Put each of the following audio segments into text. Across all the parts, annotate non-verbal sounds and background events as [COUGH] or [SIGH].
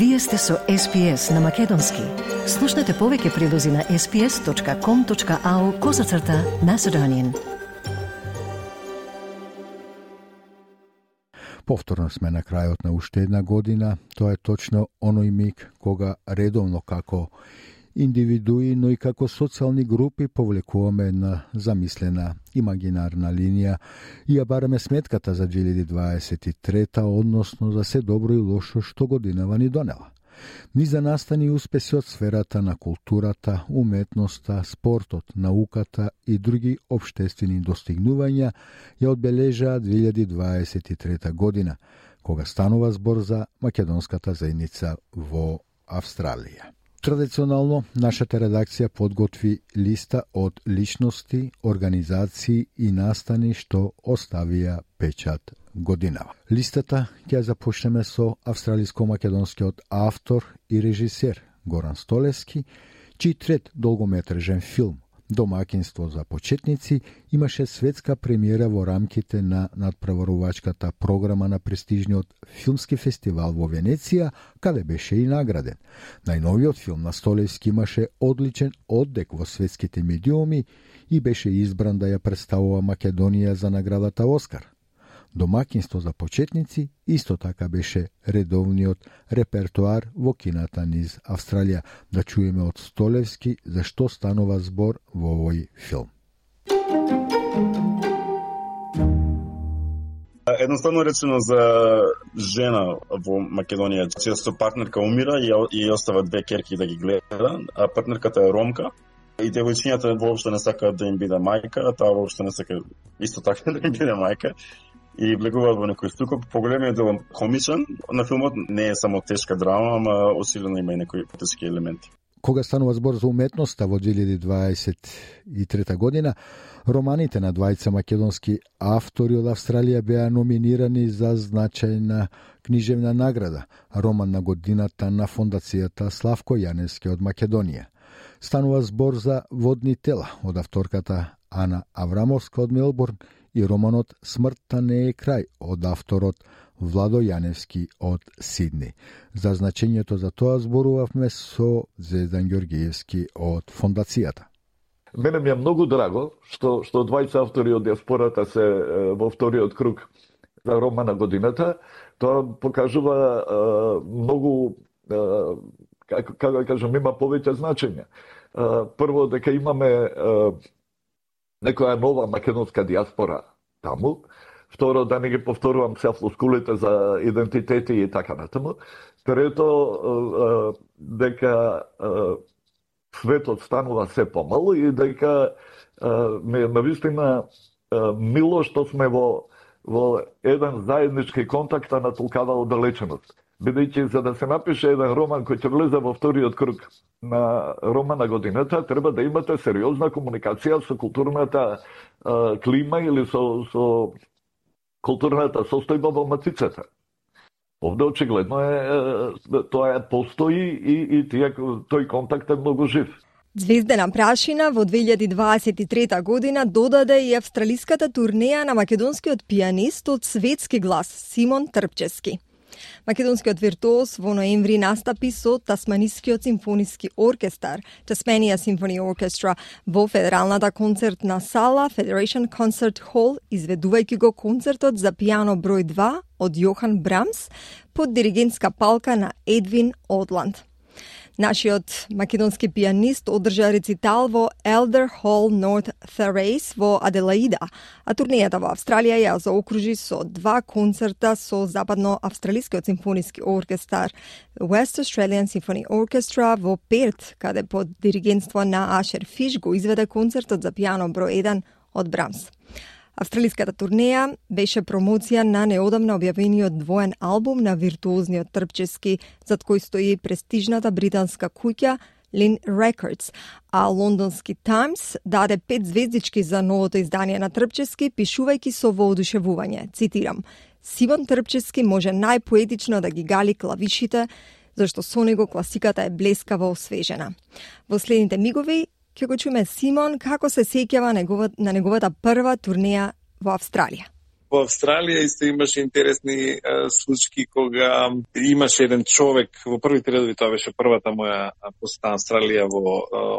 Вие сте со SPS на Македонски. Слушнете повеќе прилози на sps.com.au козацрта на Седонин. Повторно сме на крајот на уште една година. Тоа е точно оној миг кога редовно како индивидуи, но и како социјални групи повлекуваме една замислена имагинарна линија и ја бараме сметката за 2023, односно за се добро и лошо што годинава ни донела. Ни за настани успеси од сферата на културата, уметноста, спортот, науката и други обштествени достигнувања ја одбележаа 2023 година, кога станува збор за македонската заедница во Австралија. Традиционално, нашата редакција подготви листа од личности, организации и настани што оставија печат годинава. Листата ќе започнеме со австралиско-македонскиот автор и режисер Горан Столески, чиј трет долгометражен филм Домакинство за почетници имаше светска премиера во рамките на надпреварувачката програма на престижниот филмски фестивал во Венеција, каде беше и награден. Најновиот филм на Столевски имаше одличен оддек во светските медиуми и беше избран да ја представува Македонија за наградата Оскар. Домакинство за почетници исто така беше редовниот репертуар во кината низ Австралија. Да чуеме од Столевски за што станува збор во овој филм. Едноставно речено за жена во Македонија, често партнерка умира и, и остава две керки да ги гледа, а партнерката е ромка. И девојчињата воопшто не сакаат да им биде мајка, а таа воопшто не сака исто така [LAUGHS] да им биде мајка и влегуваат во некој струко. Поголемиот дел комичен на филмот не е само тешка драма, ама осилено има и некои тешки елементи. Кога станува збор за уметноста во 2023 година, романите на двајца македонски автори од Австралија беа номинирани за значајна книжевна награда, роман на годината на фондацијата Славко Јанески од Македонија. Станува збор за Водни тела од авторката Ана Аврамовска од Мелбурн и романот Смртта не е крај од авторот Владо Јаневски од Сидни. За значењето за тоа зборувавме со Зездан Георгиевски од фондацијата. Мене ми е многу драго што што двајца автори од диаспората се во вториот круг за рома на годината. Тоа покажува е, многу како како да кажам има повеќе значење. Прво дека имаме некоја нова македонска диаспора таму. Второ, да не ги повторувам се флоскулите за идентитети и така натаму. Трето, дека светот станува се помал и дека ме навистина мило што сме во во еден заеднички контакт на толкава оддалеченост бидејќи за да се напише еден роман кој ќе влезе во вториот круг на роман на годината, треба да имате сериозна комуникација со културната а, клима или со, со културната состојба во матицата. Овде очигледно е, тоа е постои и, и тие, тој контакт е многу жив. Звездена прашина во 2023 година додаде и австралиската турнеја на македонскиот пианист од светски глас Симон Трпчески. Македонскиот виртуоз во ноември настапи со Тасманискиот симфониски оркестар, Tasmania Symphony Orchestra, во Федералната концертна сала Federation Concert Hall, изведувајќи го концертот за пијано број 2 од Јохан Брамс под диригентска палка на Едвин Одланд. Нашиот македонски пианист одржа рецитал во Elder Hall North Therace во Аделаида, а турнејата во Австралија ја заокружи со два концерта со западно-австралискиот симфониски оркестар West Australian Symphony Orchestra во Перт, каде под диригентство на Ашер Фиш го изведе концертот за пијано број 1 од Брамс. Австралиската турнеја беше промоција на неодамна објавениот двоен албум на виртуозниот трпчески, зад кој стои престижната британска куќа Lin Records, а лондонски Таймс даде пет звездички за новото издание на Трпчески, пишувајќи со воодушевување. Цитирам, Сиван Трпчески може најпоетично да ги гали клавишите, зашто со него класиката е блескаво освежена. Во следните мигови ќе го чуме Симон како се сеќава на неговата прва турнеја во Австралија во Австралија исто имаше интересни случаи кога имаше еден човек во првите редови, тоа беше првата моја посета Австралија во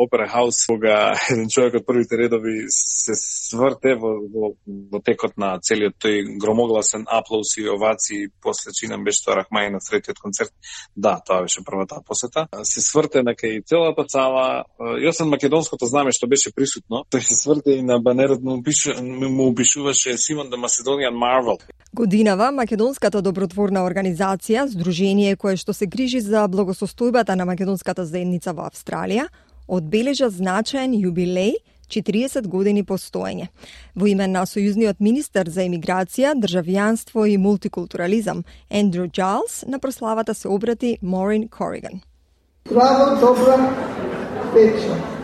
Опера Хаус, кога [LAUGHS] еден човек од првите редови се сврте во, во, во текот на целиот тој громогласен аплауз и овации после чинам беше тоа Рахмај на третиот концерт. Да, тоа беше првата посета. Се сврте на кај целата цала јас македонското знаме што беше присутно. Тој [LAUGHS] се сврте и на банерот му, му опишуваше Симон да Macedonian Marvel. Годинава Македонската добротворна организација, здружение кое што се грижи за благосостојбата на македонската заедница во Австралија, одбележа значаен јубилеј 40 години постоење. Во име на сојузниот министер за емиграција, државјанство и мултикултурализам Ендрю Джайлс на прославата се обрати Морин Кориган. Здраво, добра вечер.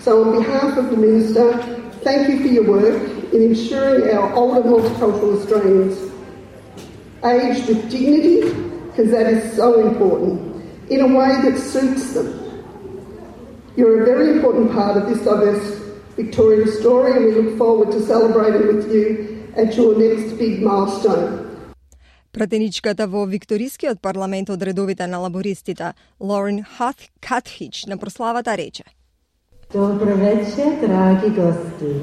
So on behalf of the Minister, thank you for your work in ensuring our older multicultural Australians age with dignity, because that is so important, in a way that suits them. You're a very important part of this diverse Victorian story, and we look forward to celebrating with you at your next big milestone. Пратеничката во Викторискиот парламент од редовите на лабористите, Лорен Катхич, на прославата рече – Dobro večer, dragi gosti.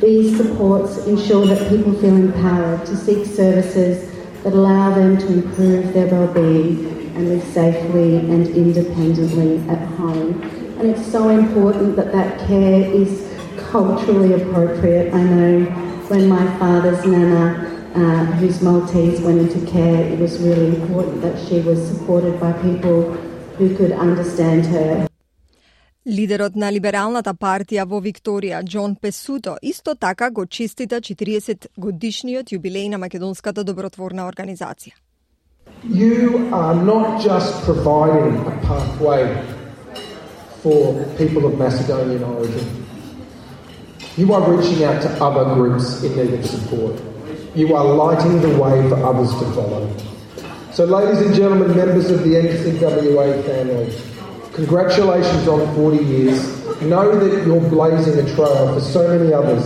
These supports ensure that people feel empowered to seek services that allow them to improve their well-being and live safely and independently at home. And it's so important that that care is culturally appropriate. I know when my father's nana, uh, who's Maltese, went into care, it was really important that she was supported by people who could understand her. Лидерот на Либералната партија во Викторија, Џон Песуто, исто така го честита 40 годишниот јубилеј на Македонската добротворна организација. You are not just providing a pathway for people of Macedonian origin. You are reaching out to other groups in need of support. You are lighting the way for others to follow. So, ladies and gentlemen, members of the NCWA family, Congratulations on 40 years. Know that you're blazing a trail for so many others.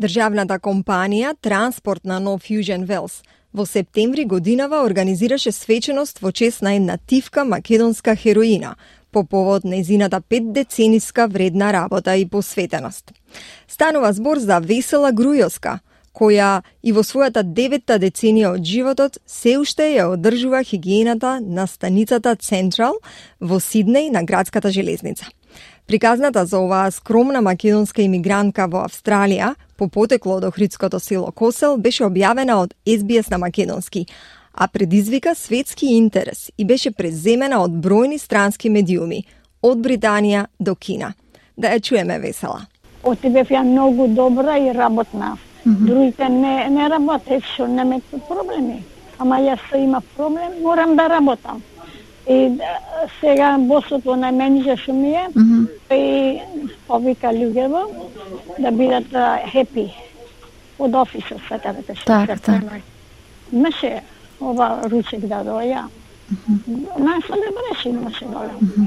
Државната компанија Транспорт на Нов Fusion Велс во септември годинава организираше свеченост во чест на една тивка македонска хероина по повод незината пет децениска вредна работа и посветеност. Станува збор за Весела Грујоска, која и во својата деветта деценија од животот се уште ја одржува хигиената на станицата Централ во Сиднеј на градската железница. Приказната за оваа скромна македонска имигрантка во Австралија по потекло од Охридското село Косел беше објавена од SBS на македонски, а предизвика светски интерес и беше преземена од бројни странски медиуми, од Британија до Кина. Да ја чуеме весела. Од тебе ја многу добра и работна Mm -hmm. Другите не, не работат, што нема проблеми. Ама јас има проблем, морам да работам. И сега босот во најменје што ми е, mm -hmm. и повика луѓево да бидат хепи од офисот, така да се Так, так. Имаше ова ручек да доја. Mm -hmm. Нас не беше имаше доја. Mm -hmm.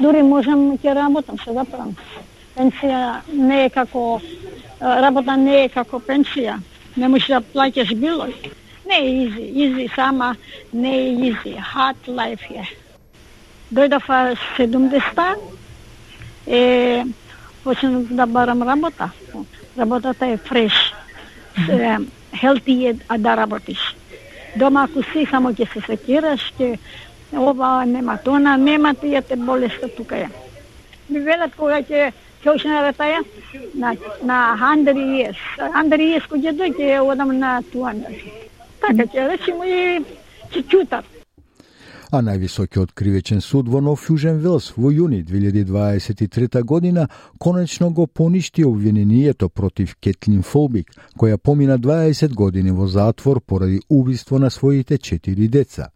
Дури можам ќе работам, се заправам. Пенсија не е како работа не е како пенсија. Не можеш да плаќаш било. Не е изи, изи сама не е изи. Hard life е. Дојдов 70-та, е, почнав да барам работа. Работата е фреш. Хелти е а да работиш. Дома ако си само ќе се секираш, ќе ова нема тона, нема тие те болеста тука е. Ми велат кога ќе Кјошна да тая на на 100 years. 100 years кој дојде одам на 200. Така ќе речеме и чичутар. А највисокиот кривечен суд во Нов Јужен Велс во јуни 2023 година конечно го поништи обвинението против Кетлин Фолбик, која помина 20 години во затвор поради убиство на своите четири деца.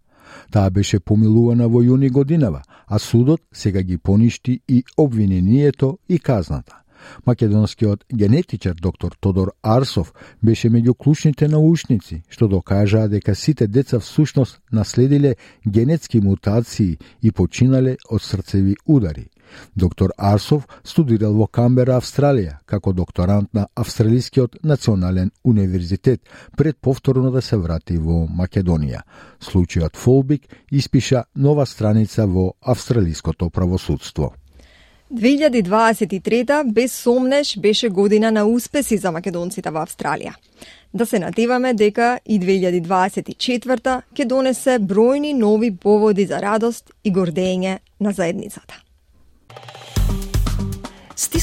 Таа беше помилувана во јуни годинава, а судот сега ги поништи и обвинението и казната. Македонскиот генетичар доктор Тодор Арсов беше меѓу клучните научници што докажаа дека сите деца всушност наследиле генетски мутации и починале од срцеви удари. Доктор Арсов студирал во Камбера, Австралија, како докторант на Австралискиот национален универзитет, пред повторно да се врати во Македонија. Случајот Фолбик испиша нова страница во австралиското правосудство. 2023 без сомнеш беше година на успеси за македонците во Австралија. Да се надеваме дека и 2024 ќе донесе бројни нови поводи за радост и гордење на заедницата.